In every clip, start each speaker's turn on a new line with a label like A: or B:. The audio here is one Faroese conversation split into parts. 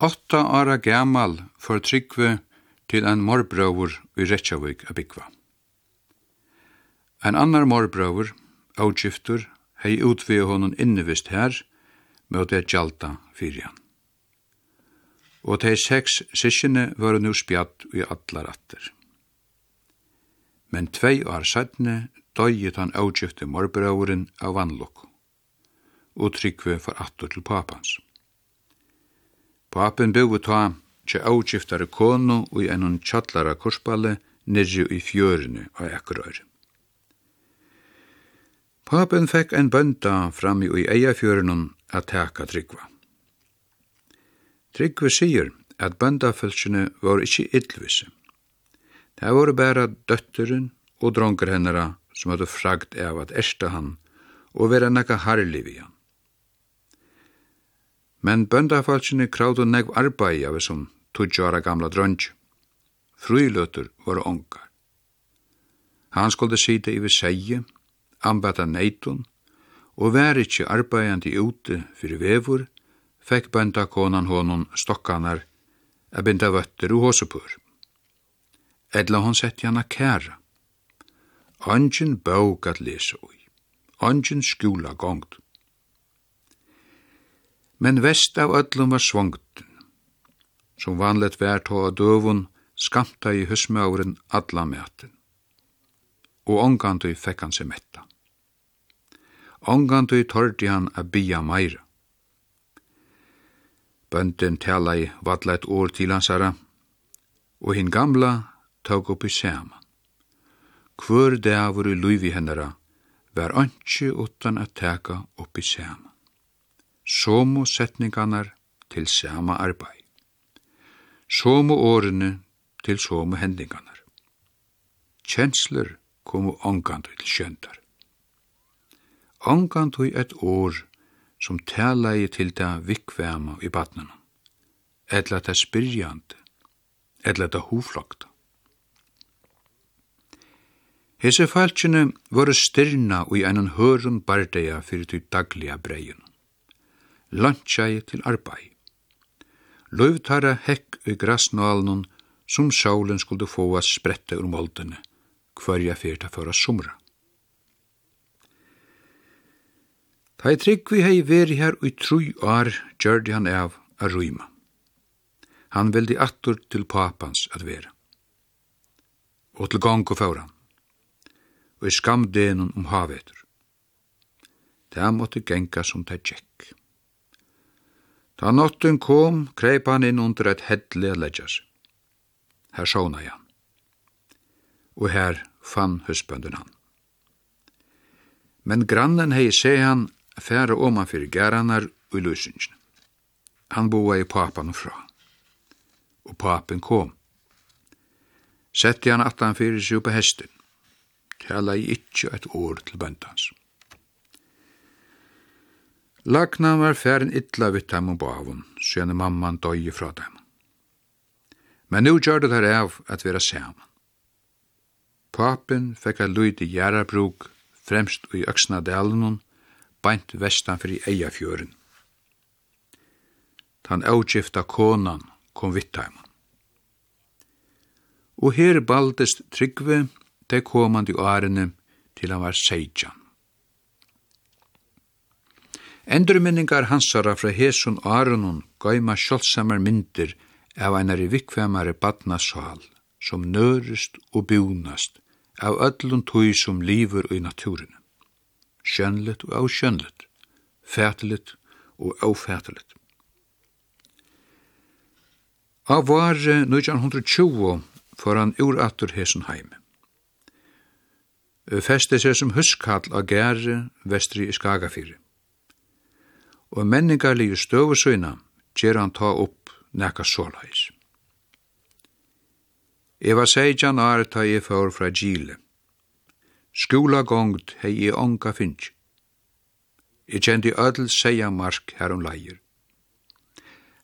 A: Åtta ára gamal for tryggve til ein morbrøver i Reykjavík a byggva. Ein annar morbrøver, avgiftur, hei utvið honum innevist her, møte et gjalda fyrir han. Og tei seks sissjene var nu spjatt i allar atter. Men tvei år sættne døyet han avgifte morbrøveren av vannlokk, og tryggve for attur til papans. Papen bøy ta tje avgiftare kono og i enn tjallara korsballe nirri i fjørene av ekkurøyre. Papen fekk ein bønda fram i eiafjørenon at teka tryggva. Tryggva sier at bøndafölsjene var ikkje idlvise. Det var bæra døtteren og dronker hennara som hadde fragt av at ersta han og vera nekka harli vi han. Men bøndafalsene kravde negv arbeid av som tuttjara gamla drønge. Frulötur var ongar. Han skulle sida vi seie, ambata neitun, og vær ikkje arbeidandi ute fyrir vevur, fekk bøndakonan honon stokkanar, a binda vøtter og hosupur. Edla hon sett jana kæra. Ongen bøg at lesa ui, Angin skjula gongt. Men vest av öllum var svongten. Som vanlet vær tå av døvun, skamta i husmauren alla mæten. Og ångandu fekk han seg metta. Ångandu tordi han a bia meira. Bønden tala i vatla et år til hansara, og hinn gamla tåg upp i sema. Hvor det dævur i luivi hennara, var ønske utan at teka upp i sema somu setningarnar til sama arbeid, somu årene til somu hendingarnar. Kjensler komu ongandu til skjöndar. Ongandu et år som talaði til det vikvema i badnana, etla det spyrjande, etla det huflokta. Hese falskjene vore styrna og i einan hørun bardeia fyrir til dagliga breiun lantjei til arbeid. Løvtara hekk i grasnalen som sjålen skulle få a sprette ur moldene, hverja fyrta fyrra sumra. Ta i Tryggvi hei veri her ui trui år gjørdi han av a rujma. Han vildi attur til papans at vera. Og til gong og fauran. Og i skamdenon om havetur. Det måtte genga som det tjekk. Ta notten kom, kreip han inn under et hedle ledjas. Her sjåna han. Og her fann husbønden han. Men grannen hei se han færa oman fyrir gæranar og løsingen. Han boa i papan og fra. Og papen kom. Sette han attan fyrir seg på hesten. Tala i ikkje et år til bøndans. Lagna var færen illa vitt heim og bavun, sjøne mamman døye fra dem. Men nu gjør det her av at vera saman. Papen fekk a lyd i Gjærabrug, fremst i Øksna Dalen, beint vestan fyrir Eiafjøren. Tan avgifta konan kom vitt heim. Og her baldest Tryggve, det komandi årene til han var seidjan. Endurminningar hansara fra hesun arunun gaima sjálfsamar myndir av einari vikvemare badnasal, som nørist og bjúnast, av öllun tói som lífur i naturen. Sjönlet og avsjönlet, fætelit og avfætelit. Av var 1920 for han urattur hesun heimi. Festi seg som huskall av gære vestri i Skagafyrir og menningarlige støvesøyna gjer han ta opp nekka såleis. Jeg var 16 år ta jeg for fra Gile. Skolagångt hei jeg onga finsk. Jeg kjendi ødel seia mark her om leir.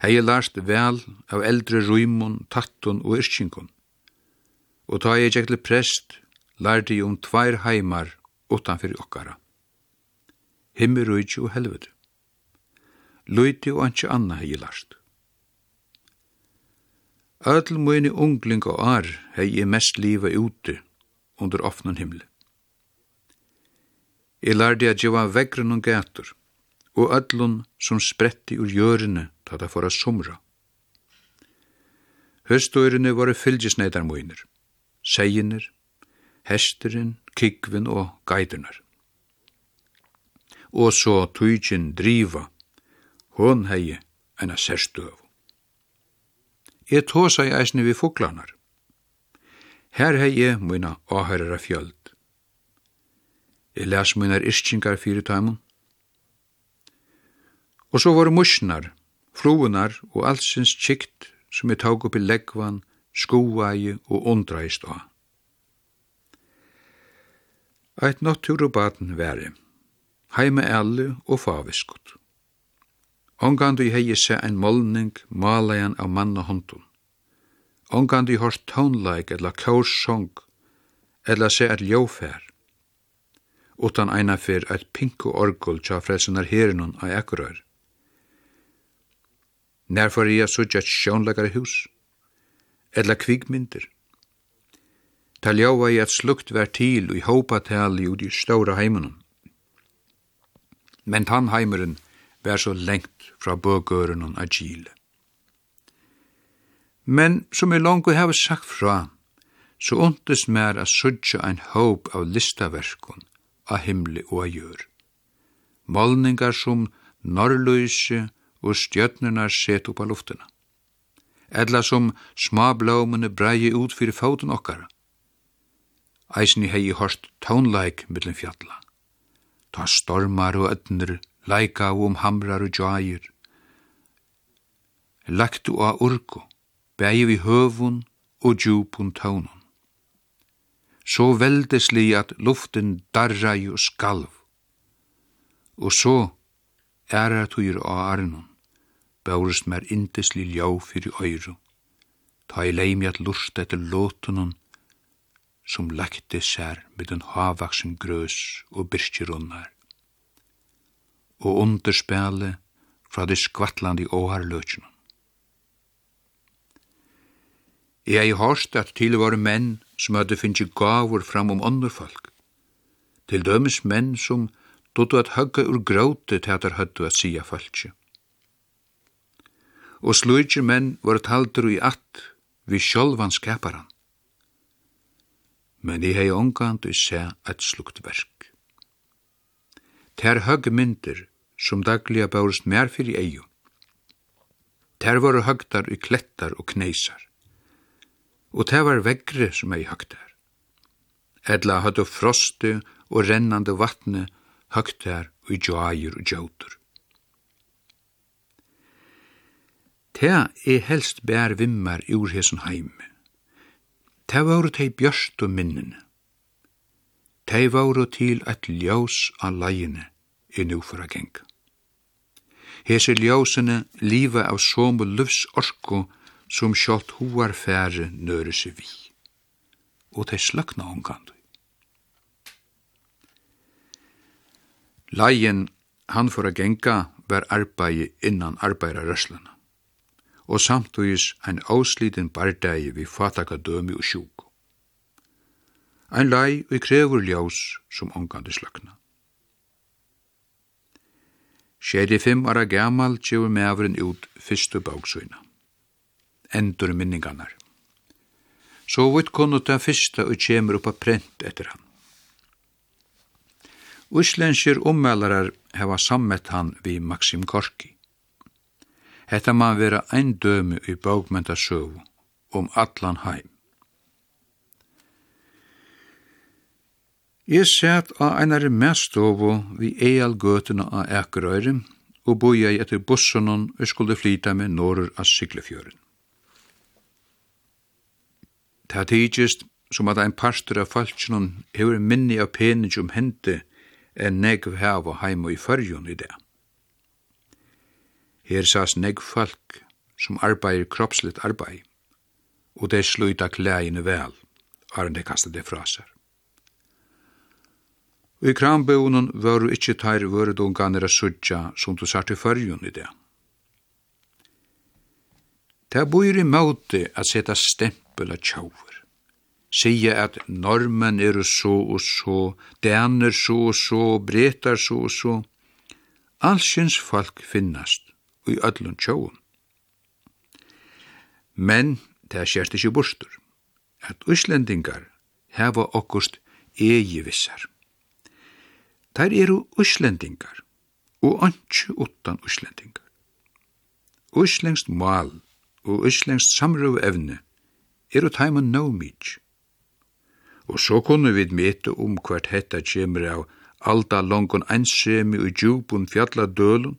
A: Hei jeg lærst vel av eldre rymon, tattun og yrkingun. Og ta jeg til prest, lærdi jeg om tvær heimar utanfyr okkara. Himmir og helvete løyti og anki anna hei lart. Öll møyni ungling og ar hei i mest liva ute under offnan himle. Jeg lærde at gjeva vegrun og gator, og öllun som spretti ur jørene ta da for a sumra. Høstøyrene var fylgisneidar møynir, seginir, hesterin, kikvin og gaidunar. Og så tujin driva, Hon hei eina særstøv. Jeg tåsa i eisne vi fuklanar. Her hei jeg mina åhærara fjöld. Jeg les munar ischingar fyrir tæmun. Og så var musnar, fruunar og allsins kikt som jeg tåg upp i leggvan, skoaie og undra i stå. Eit baden væri, heime alle og faviskot. Ongandu i hei seg ein målning, malajan av manna hondun. Ongandu i hors tónleik eller kórsong, eller seg et ljófer. Utan eina fyr eit pinku orgul tja fresunar herinun av ekkurör. Nær for i a et sjónleikare hús, eller kvikmyndir. Ta ljóa i et slukt vær til og i hópa tali ut i stóra heimunum. Men tann heimurinn vær så lengt fra bøgøren og agile. Men som jeg langt hava sagt fra, så ondtes mer at sudja ein håp av listaverkon, av himli og av jør. Målningar som norrløyse og stjøtnerna set opp av luftena. Edla som smablåmene breie ut fyrir fóten okkara. Eisen i hei hårst tónleik mittlen fjalla. Ta stormar og ödnir leika og om hamrar og jair. Lagt og av urko, bægi vi høvun og djupun tøvnun. Så veldesli at luften darrai og skalv. Og så æra tøyr av arnun, bæurist mer indesli ljau fyrir øyru. Ta i leimi at lust etter låtunun, som lagte sær med en havvaksen grøs og birkirunnar og underspæle fra det skvattlande åharløkjennom. Jeg har hørt at til var menn som hadde finnst gavur fram om andre folk. Til dømes menn som dodde at høgge ur gråte til at der høttu at sia falskje. Og slujtje menn var taldur i at vi sjolvan skaparan. Men jeg hei omgant og se et slukt verk. Ter høgge myndir som dagliga bærust mer fyrir eiu. Ter voru høgtar i klettar og kneisar. Og ter var veggre som ei høgtar. Edla hattu frosti og rennande vatni høgtar og i joair og jautur. Ter er helst bær vimmar ur hesson heimi. Ter voru tei bjørst og minnene Tei varu til eit ljós a leine i nu for a geng. Hese ljósene liva av somu lufs orku som sjolt huar fære nøyre seg vi. Og tei sløkna ongandu. Leien han for a genga var arbeid innan arbeidarrøslana og samtugis ein avsliten bardegi vi fataka dømi og sjuk ein lei og krevur ljós som ongandi sløkna. Sjæri fimm ara gamal tjevur mevren út fyrstu bóksøyna. Endur minningarnar. Så vitt kunnu ta fyrsta og kjemur upp a prent etter hann. Úslenskir ummælarar hefa sammett hann vi Maxim Korki. Hetta man vera ein dømi i bókmenta sögu om allan heim. Jeg sett av einare mestovo vi eial gøtene av Ekerøyre, og boi jeg etter bussonon og skulle flyta med norr av Siglefjøren. Det har tidsist som at ein pastor av falskjonon hever minni av penig om hente enn negv hev og heim og i fyrjun i det. Her sas negv falk som arbeider kroppslitt arbeid, og det sluta klægene vel, har han det kastet det fra seg. Og i kranbøvnen var du ikkje teir vøredungane er sudja som du sart i fyrjun i det. Det bor i måte at seta stempel av tjauver. Sige at normen er så og så, daner så og så, bretar så og så. Allsins folk finnast og i ödlun tjauvun. Men det er kjert ikkje bostur at uslendingar heva okkust egi vissar. Tær eru Íslendingar og anki utan Íslendingar. Íslendst mal og Íslendst samrøvevne eru tæmun no mig. Og så kunne vi mete om hvert hetta kjemur av alda longun einsemi og djupun fjalladølun,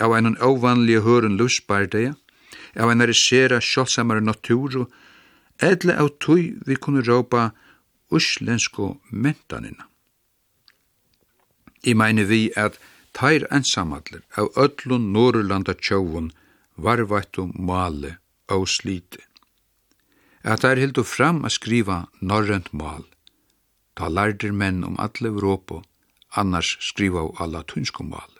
A: av einan ovanlige høren lusbardeia, av einar sera sjálfsamare naturu, edle av tui vi kunne råpa uslensko mentanina. I meine vi at tær ensamallir av öllun Norrlanda tjóun varvættu male og slite. At tær hildu fram að skriva norrent mal. Ta lærdir menn um alle Europa, annars skriva á alla tunskum mal.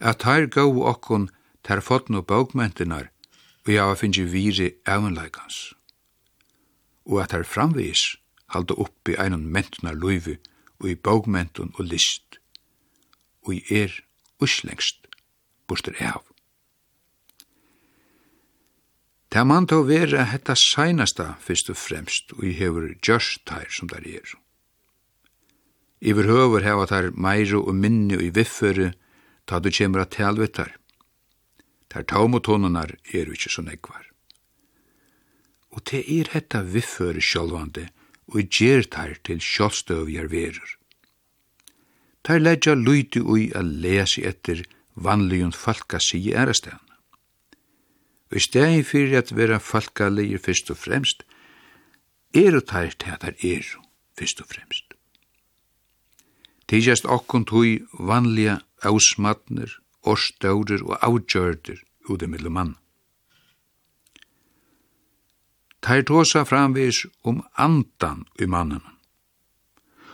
A: At tær gau okkun tær fotnu bókmentinar og java finnji viri evanleikans. Og at tær framvis halda uppi einan mentunar luivi og i bókmentun og list, og i er uslengst, bostur av. Ta man tó vera hetta seinasta fyrst og fremst og i hefur gjørst tær som der er. Iver høver hefa tær meiru og minni og i viffere ta du kjemur at talvitar. Tær taumotonunar er ikkje så negvar. Og te er hetta viffere sjálvandi – og gjer tar til sjálvstøvjar verur. Tar leggja luyti ui a lesi etter vanligun falka si i. Og i stegi fyrir at vera falka leir fyrst og fremst, eru tar til at eru fyrst og fremst. Tidjast okkund hui vanliga ausmatnir, orstaurir og avgjørder ute mellom mann. Tær tosa framvis om andan i mannen.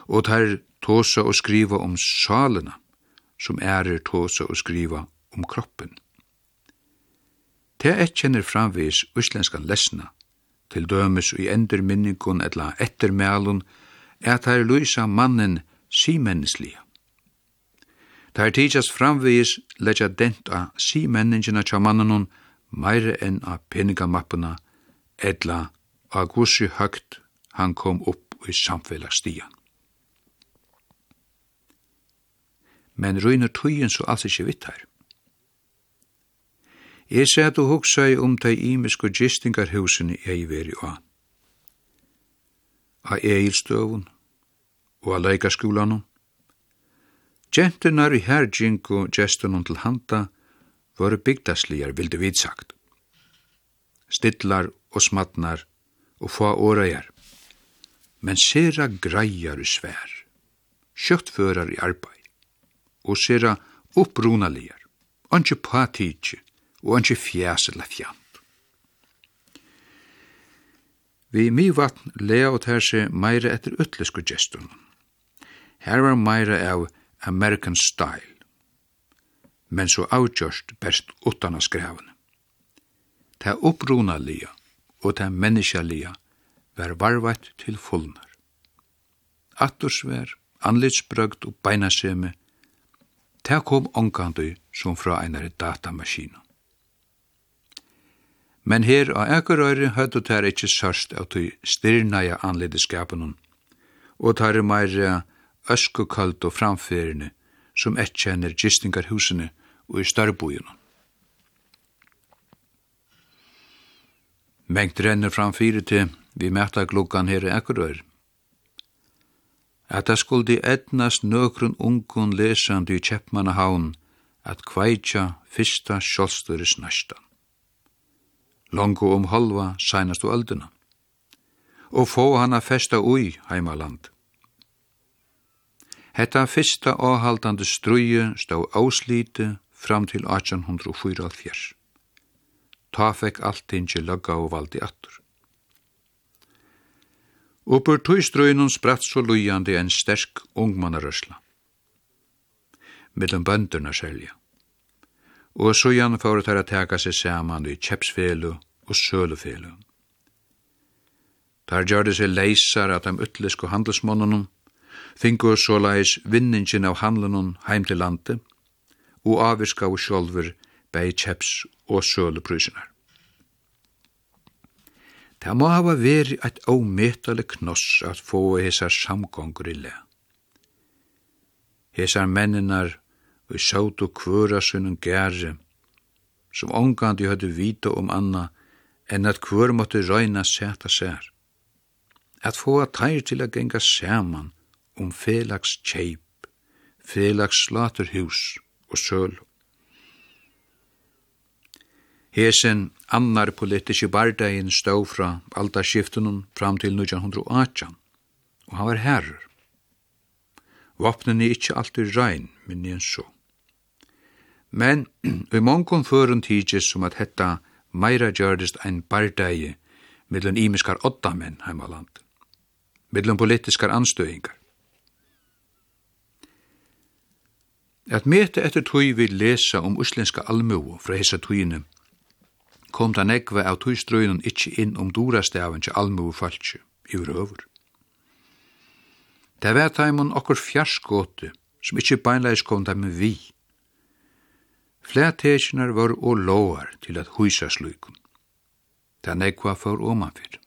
A: Og tær tåsa og skriva om salena, som ærer tåsa og skriva om kroppen. Tær etkjenner framvis uslenskan lesna, til dømes i endurminningun etla ettermælun, er tær luisa mannen simenneslige. Tær tidsast framvis leggja dent av simenningina tja mannenun, meire enn av peningamappuna, etla og gussi høgt han kom opp i samfélagsstian. Men røyner tøyen så alls ikkje vitt her. Jeg sæt og hugsa i om de imiske gistingarhusene jeg veri av. Av eilstøvun og av leikaskolanum. Gentunar i herjink og gestunum til handa vore bygdasligar, vildi vidsagt stillar og smatnar og få årajar. men sera greiar i svær, kjøttførar i arbeid, og sera upprunaligar, anki patitje og anki fjæsela fjant. Vi mi vatn lea og tær seg meira etter utlesku gestunum. Her var meira av American style, men så avgjørst best utan av skrevene det opprunalige og det menneskelige var varvat til fullnar. Attursver, anlitsbrøgt og beinaseme, ta kom ongandu som fra einar datamaskinen. Men her av Ekerøyre høyde tær ikkje sørst av tøy styrnaja anledeskapen og tær er meir øskekaldt og framferene som etkjenner gistingarhusene og i størrebojen Mengt renner fram fyrir til vi metta glukkan her i Akurøyr. At det skuldi etnast nøkrun ungun lesandi i Kjeppmannahavn at kveitja fyrsta sjálfstøris næstan. Longu om halva sænast og ölduna. Og få hana festa ui heimaland. Hetta fyrsta áhaldandi strúi stó áslíti fram til 1874 ta fekk alltingi løgga og valdi attur. Uppur tøystrøynun spratt så lujandi en sterk ungmannarøsla. Mellom bøndurna selja. Og søjan fóru þær að teka seg saman i kjepsfelu og sølufelu. Þar det seg leisar at dem ytlisku handelsmonnunum, fingu såleis vinningin av handlunum heim til landet, og avvirskaðu sjálfur bei kjeps og søluprysinar. Det må hava veri eit ómetale knoss at få hesar samgongur i le. Hesar menninar og sjótu kvöra sunnum gerri, som ongandi høyde vita om anna, enn at kvör måtte røyna seta sær. At få at tær til a genga saman om felags kjeip, felags slaterhus og søl Hesen annar politiske bardagin stå fra aldarskiftunum fram til 1918, og han var herrer. Vapnen er ikkje alltid rein, men en så. Men i mongon føren tidsis som at hetta meira gjørdist ein bardagi mellom imiskar oddamenn heimaland, mellom politiskar anstøyingar. At mete etter tøy vil lesa om uslenska almuo fra hessa tøyene kom da nekva av tøystrøynen ikkje inn om dorastaven til almue falskje, i over. Det var taimon okkur fjarskåte, som ikkje beinleis kom da med vi. Flætesjonar var og loar til at huisa slukun. Ta nekva for omanfyr.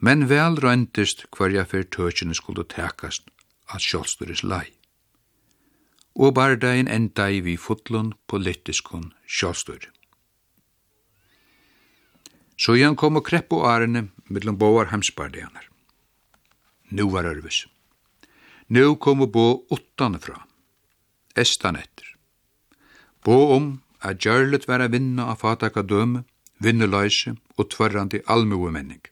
A: Men vel røyndist hverja fyrir tøkjene skulle tekast at sjålsturis lai og bardagen enda i vi fotlun politiskun sjåstur. Så igjen kom og krepp og arene mellom boar hemsbardeganar. Nu var ørvis. Nu kom og bo åttan fra, estan etter. Bo om at gjørlet var a vinna av fataka døme, vinnuløyse og tvarrandi almue menning.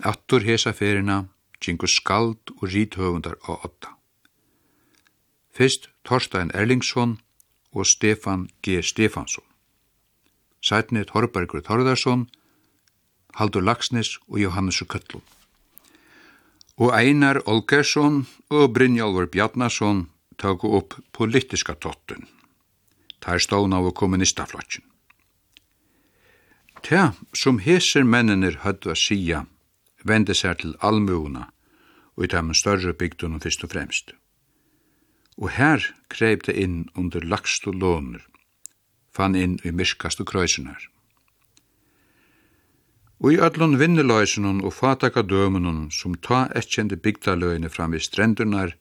A: Attur hesa ferina, kinko skald og rithøvundar og åtta. Fyrst Torstein Erlingsson og Stefan G. Stefansson. Sætni Torbergur Torðarsson, Haldur Laxnes og Johannes Köttlund. Og Einar Olgersson og Brynjálfur Bjarnason tøku upp politiska totten. Tær stóna av kommunistaflotjen. Tja, som heser menninir høttu að sija, vende seg til almuguna og i tæmmen større bygdunum fyrst og fremst og her kreip det inn under lakst og låner, fann inn i myrkast og krøysenar. Og i öllun vinneløysenun og fataka dømunun som ta etkjende bygdaløyene fram i strendurnar,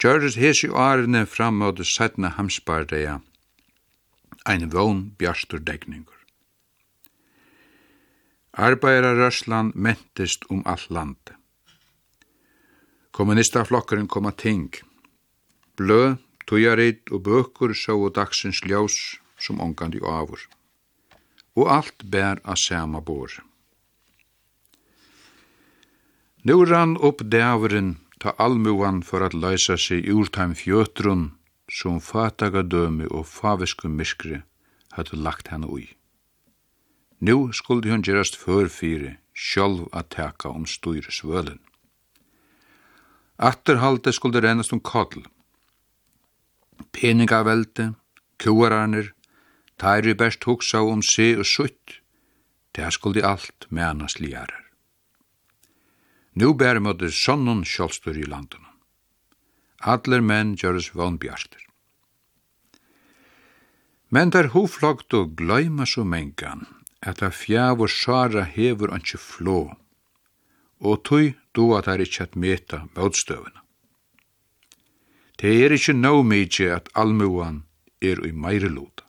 A: gjøres hesi årene fram av det sætna hamsbardeia, ein vogn bjarstur degningur. Arbeidarrørslan mentist om alt landet. kom koma ting – Blø, tøyarit og bøkur sóu dagsins ljós som ongandi avur. Og alt bær a sama bor. Nú rann upp dæveren ta almuan for at læsa seg ur taim fjötrun som fataga dømi og favisku miskri hadde lagt henne ui. Nú skuldi hun gerast førfyri, sjálv at teka om styr svølun. Atterhalde skuldi rennast om kodl, peningavelde, kuararnir, Tær er best hugsa om se og sutt. Det skuldi alt med liarar. Nú bær møtte sonnun sjálfstur i landunum. Allir menn gjörðs von bjartir. Men der hoflagt og gløyma så mengan, at a fjav og sara hefur anki flå, og tøy at er ikkje at meta møtstøvuna. Det er ikkje no mykje at almuan er i meire luta.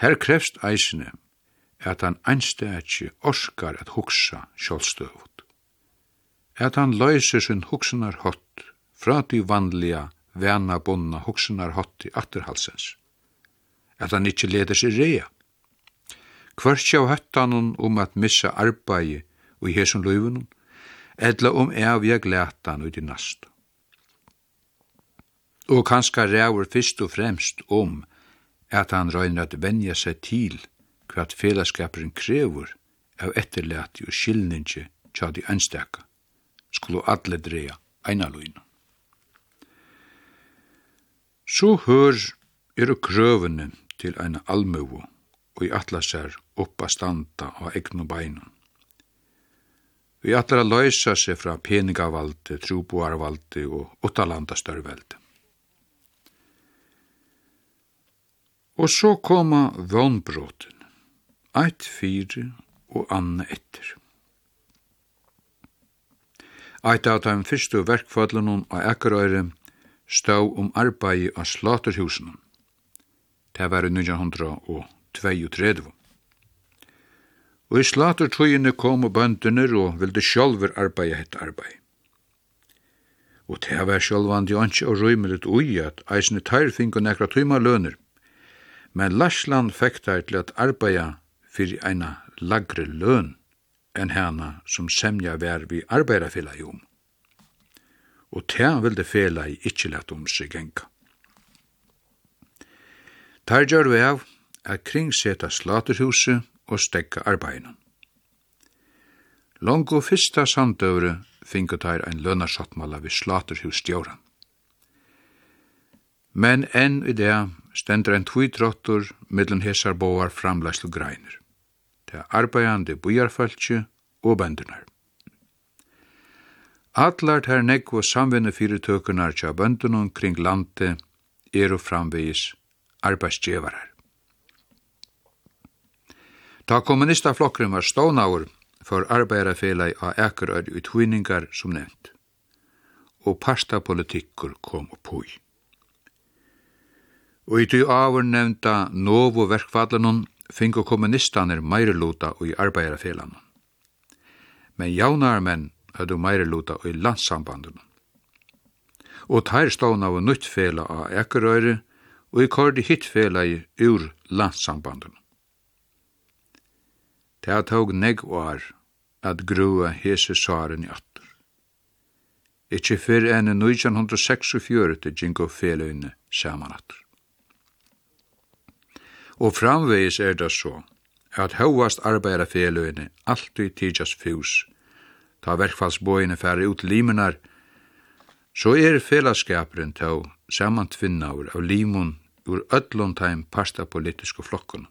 A: Her krevst eisne at han einstætje orskar at hugsa sjálvstøvut. At han løyser sin hugsunar hott fra de vanlige vana bonna hugsunar hott i atterhalsens. At han ikkje leder seg rea. Kvørst av høttanun om at missa arbeid og i hesson løyvunum, edla om evja glætan ut i nastu og kanska ræver fyrst og fremst om at han røyner at venja seg til hva fellesskaperen krever av etterlæti og skilningi tja de ønsteka, skulle alle dreja eina løgna. Så hør er krøvene til ein almuvo og i atla sær oppa standa av egnu beinun. Vi atlar a løysa seg fra peningavaldi, troboarvalde og åttalanda størveldi. Og så koma vannbråten, eit fire og anna etter. Eit av dem fyrstu verkfallunum av ekkerøyre stå om arbeid av slaterhusen. Det var 1932. Og i slatertøyene kom bøndene og ville sjálfur arbeid hett arbeid. Og det var sjálvandi anki og litt ui at eisne tær og nekra tøyma lønner men Larsland fekk der til at arbeida fyrir eina lagre løn enn hana som semja vær vi arbeidarfela i om. Og ta vilde fela i ikkje lett om seg genka. Tar gjør vi av at kringseta slaterhuset og stekka arbeidene. Longo fyrsta samdøvre finko tar ein lønarsattmala vi slaterhusstjåran men enn i det stendur en tvitrottur middelen hesar boar framlæslu greiner. Det er arbeidande bujarfaltje og bøndunar. Atlar ter negg og samvinne fyrirtøkunar tja bøndunum kring lande er og framvegis arbeidsgjevarar. Ta kommunistaflokkren var stånaur for arbeidarfelag av ekerøy utvinningar som nevnt, og pastapolitikkur kom opp hui. Og i tog avur nevnta novu verkfallanun fingu kommunistanir meire luta og i arbeidarfelanun. Men jaunar menn høydu meire luta og i landssambandunum. Og tær ståna av nytt fela av ekkerøyre, og i kordi hitt fela i ur landsambandunum. Det har tåg negg år at grua hese saren i atter. Ikki fyrr enn 1946 gjengo feløyne saman atter. Og framvegis er det så, at høvast arbeiderfeløyene alltid tidsas fjus. Ta verkfallsbøyene færre ut limenar, så er felaskaperen tå samantvinnaur av limun ur öllum tæm pasta politisku flokkunum.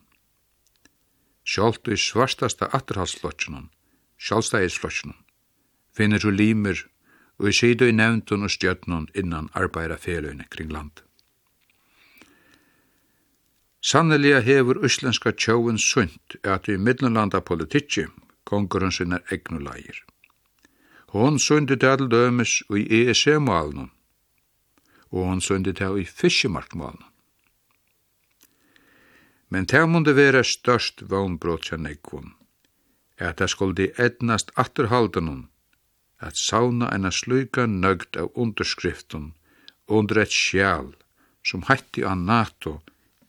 A: Sjálft i svartasta atterhalsflotjunum, sjálfstægisflotjunum, finner du limer og i sidu i nevntun og stjötnun innan arbeiderfeløyene kring landet. Sanneliga hefur uslenska tjóin sunt at i middelanda politikki konkurren sinnar egnu lægir. Hon sundi til dømes i ESE-málnum, og hon sundi til í fiskemarkmálnum. Men det måtte være størst vannbrot seg nekvun, at det skulle etnast atterhaldenum, at sauna enn sluka nøgt av underskriften under et sjal som hætti av NATO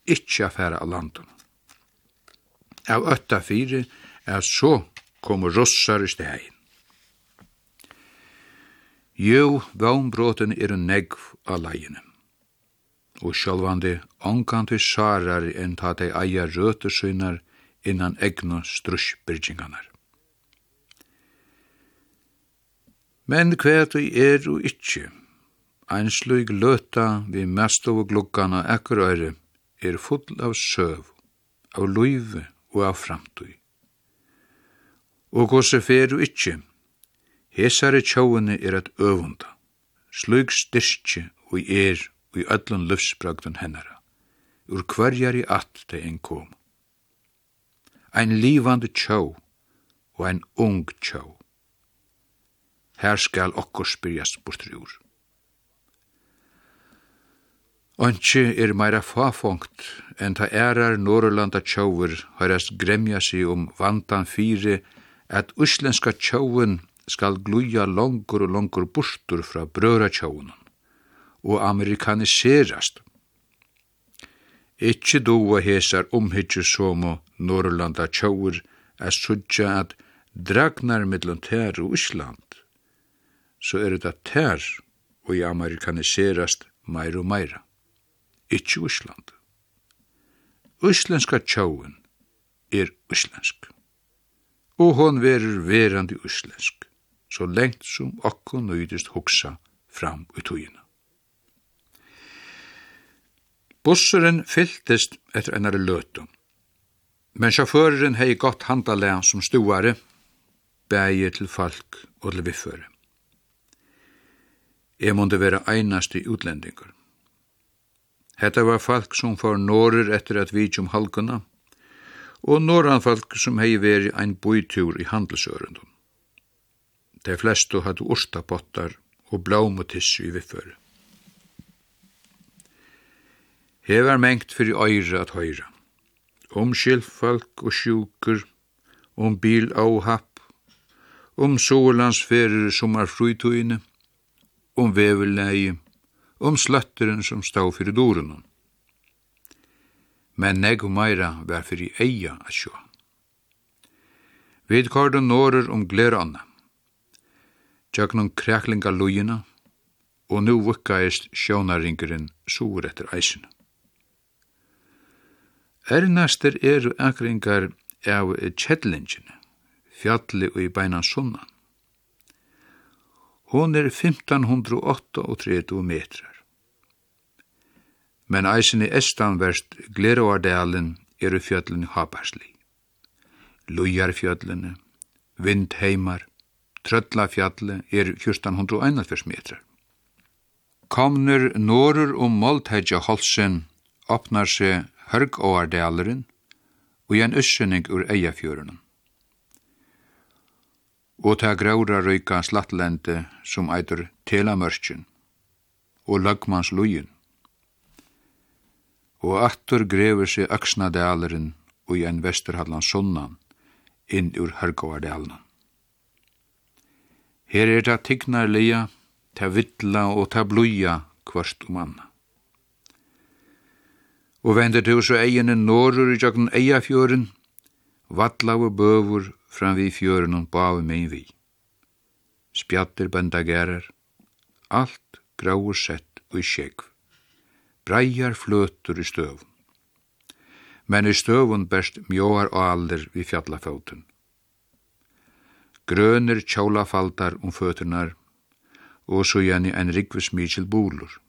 A: ikkje affæra av landen. Av øtta fire er så kom russar i stegin. Jo, vannbråten er en negv av leiene. Og sjálvandi ongan til sarar enn ta dei eia røter synar innan egnu strusbyrginganar. Men kvæt og er og ikkje, ein slug løta vi mest over glukkana ekkur øyre, er full av søv, av løyve og av framtøy. Og gåse fer du ikkje, hesare tjóene er at øvunda, slug styrkje og er og i öllun løfsbragdun hennara, ur kvarjar i at det en kom. Ein livande tjó og ein ung tjó. Her skal okkur spyrjast bortrur. Anki er meira fafongt enn ta ærar Norrlanda tjóver høyrast gremja seg om vantan fyri at uslenska tjóven skal gluja longur og longur bustur fra brøra tjóvunan og amerikaniserast. Ikki dua hesar omhyggju somo Norrlanda tjóver er sudja at dragnar mellom tær og Ísland, så er det tær og i amerikaniserast meira og meira ikkje Ísland. Íslenska tjóun er íslensk. Og hon verur verandi íslensk, så lengt som okkur nøydist hugsa fram i tugina. Busseren fylltist etter ennare løtum, men sjåføreren hei gott handalega som stuare, bægir til folk og til vifføre. Jeg måtte være einasti utlendingur. Hetta var folk som for norr etter at vi om halkuna, og noran folk som hei veri ein bøytur i handelsørendun. De flestu hadde urstapottar og blaumotissu i vifføre. Hevar mengt fyrir øyre at høyra. Om skilfolk og sjukur, om bil áhapp, happ, om solandsferer som er frytøyne, om vevelegi, om sløtteren som stod fyrir doren. Men neg og meira var fyrir eia a sjå. Vid kordu norur om glerana. Tjøknon kræklinga lujina, og nu vukkaist sjónaringurinn sur etter eisina. Ernastir eru akringar av kjettlingene, fjalli og i beinan sunnan. Hon er 1538 metrar. Men eisen i estanverst Gleroardalen er fjöllin Habarsli. Lujarfjöllene, Vindheimar, Tröllafjalli er 1441 metrar. Komnur norur um Moldhedja holsen opnar seg Hørgåardaleren og ein øssening ur Eiafjørunen og ta græura røyka slattlende som eitur telamörkjen og lagmanslujen. Og attur grevur seg Aksnadaleren og ein en Vesterhalland sunnan inn ur Hørgåardalen. Her er ta tignar leia, ta vittla og ta bluja kvart um anna. Og vendet hos og egin norrur i jøkken eiafjøren, vatlau og bøvur fram vi fjøren og bave meg vi. Spjatter bendagerer, alt grauer sett og i sjekv. Breiar fløtur i støv. Men i støvun best mjóar og alder vi fjallafótun. Grønir tjólafaldar um fötunar og så gjerne en rikvis mykjel bolur.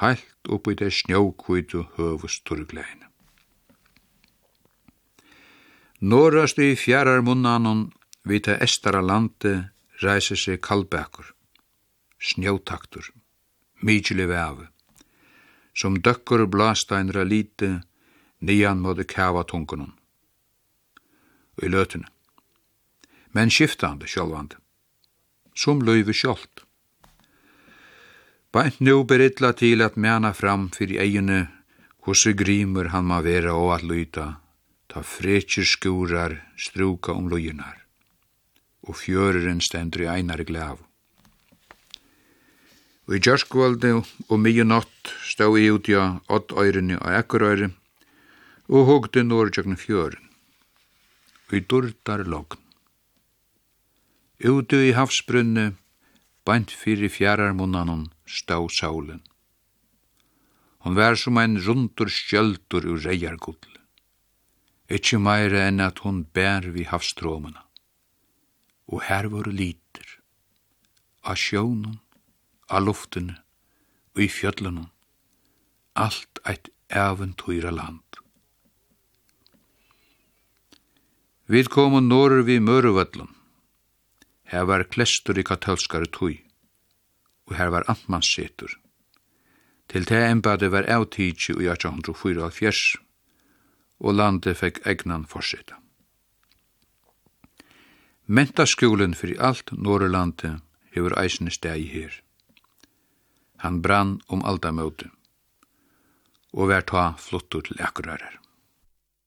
A: Halt oppi det snjókvítu høvus turgleina. Norrast i fjarar munnanon vita estara lande reise seg kalbækur, snjótaktur, mykjuli veave, som døkkur blasteinra lite nian måtte kæva tungunum. Og i løtene. Men skiftande sjálvande, som løyve sjálft. Bænt nu beridla til at mæna fram fyrir eiginu hvordan grímur han ma vera og at lyta ta frekir skurar struka om lojunar, og fjörurinn stendur i einar glav. Og i gjørskvalde og mye nott stå i utja ått øyrinni og ekkerøyre, og hogde norrjøkken fjøren, og i durdar logn. Uti i havsbrunne, bænt fyrir fjararmunnanon, stau saulen. Hon var som ein rundur skjöldur ur reiargull ikkje meire enn at hon bær vi havstråmana. Og her var liter, av sjånen, av luftene og i fjöllene, alt eit eventyra land. Vi kom og við vi møruvødlen. Her var klestur i katolskare tøy, og her var amtmannssetur. Til det embadet var avtidsi i 1874, og landet fekk egnan forsetta. Mentaskúlen fyrir alt Norrlandet hefur eisne steg her. Han brann om aldamøte og vær ta flottur til akkurarar.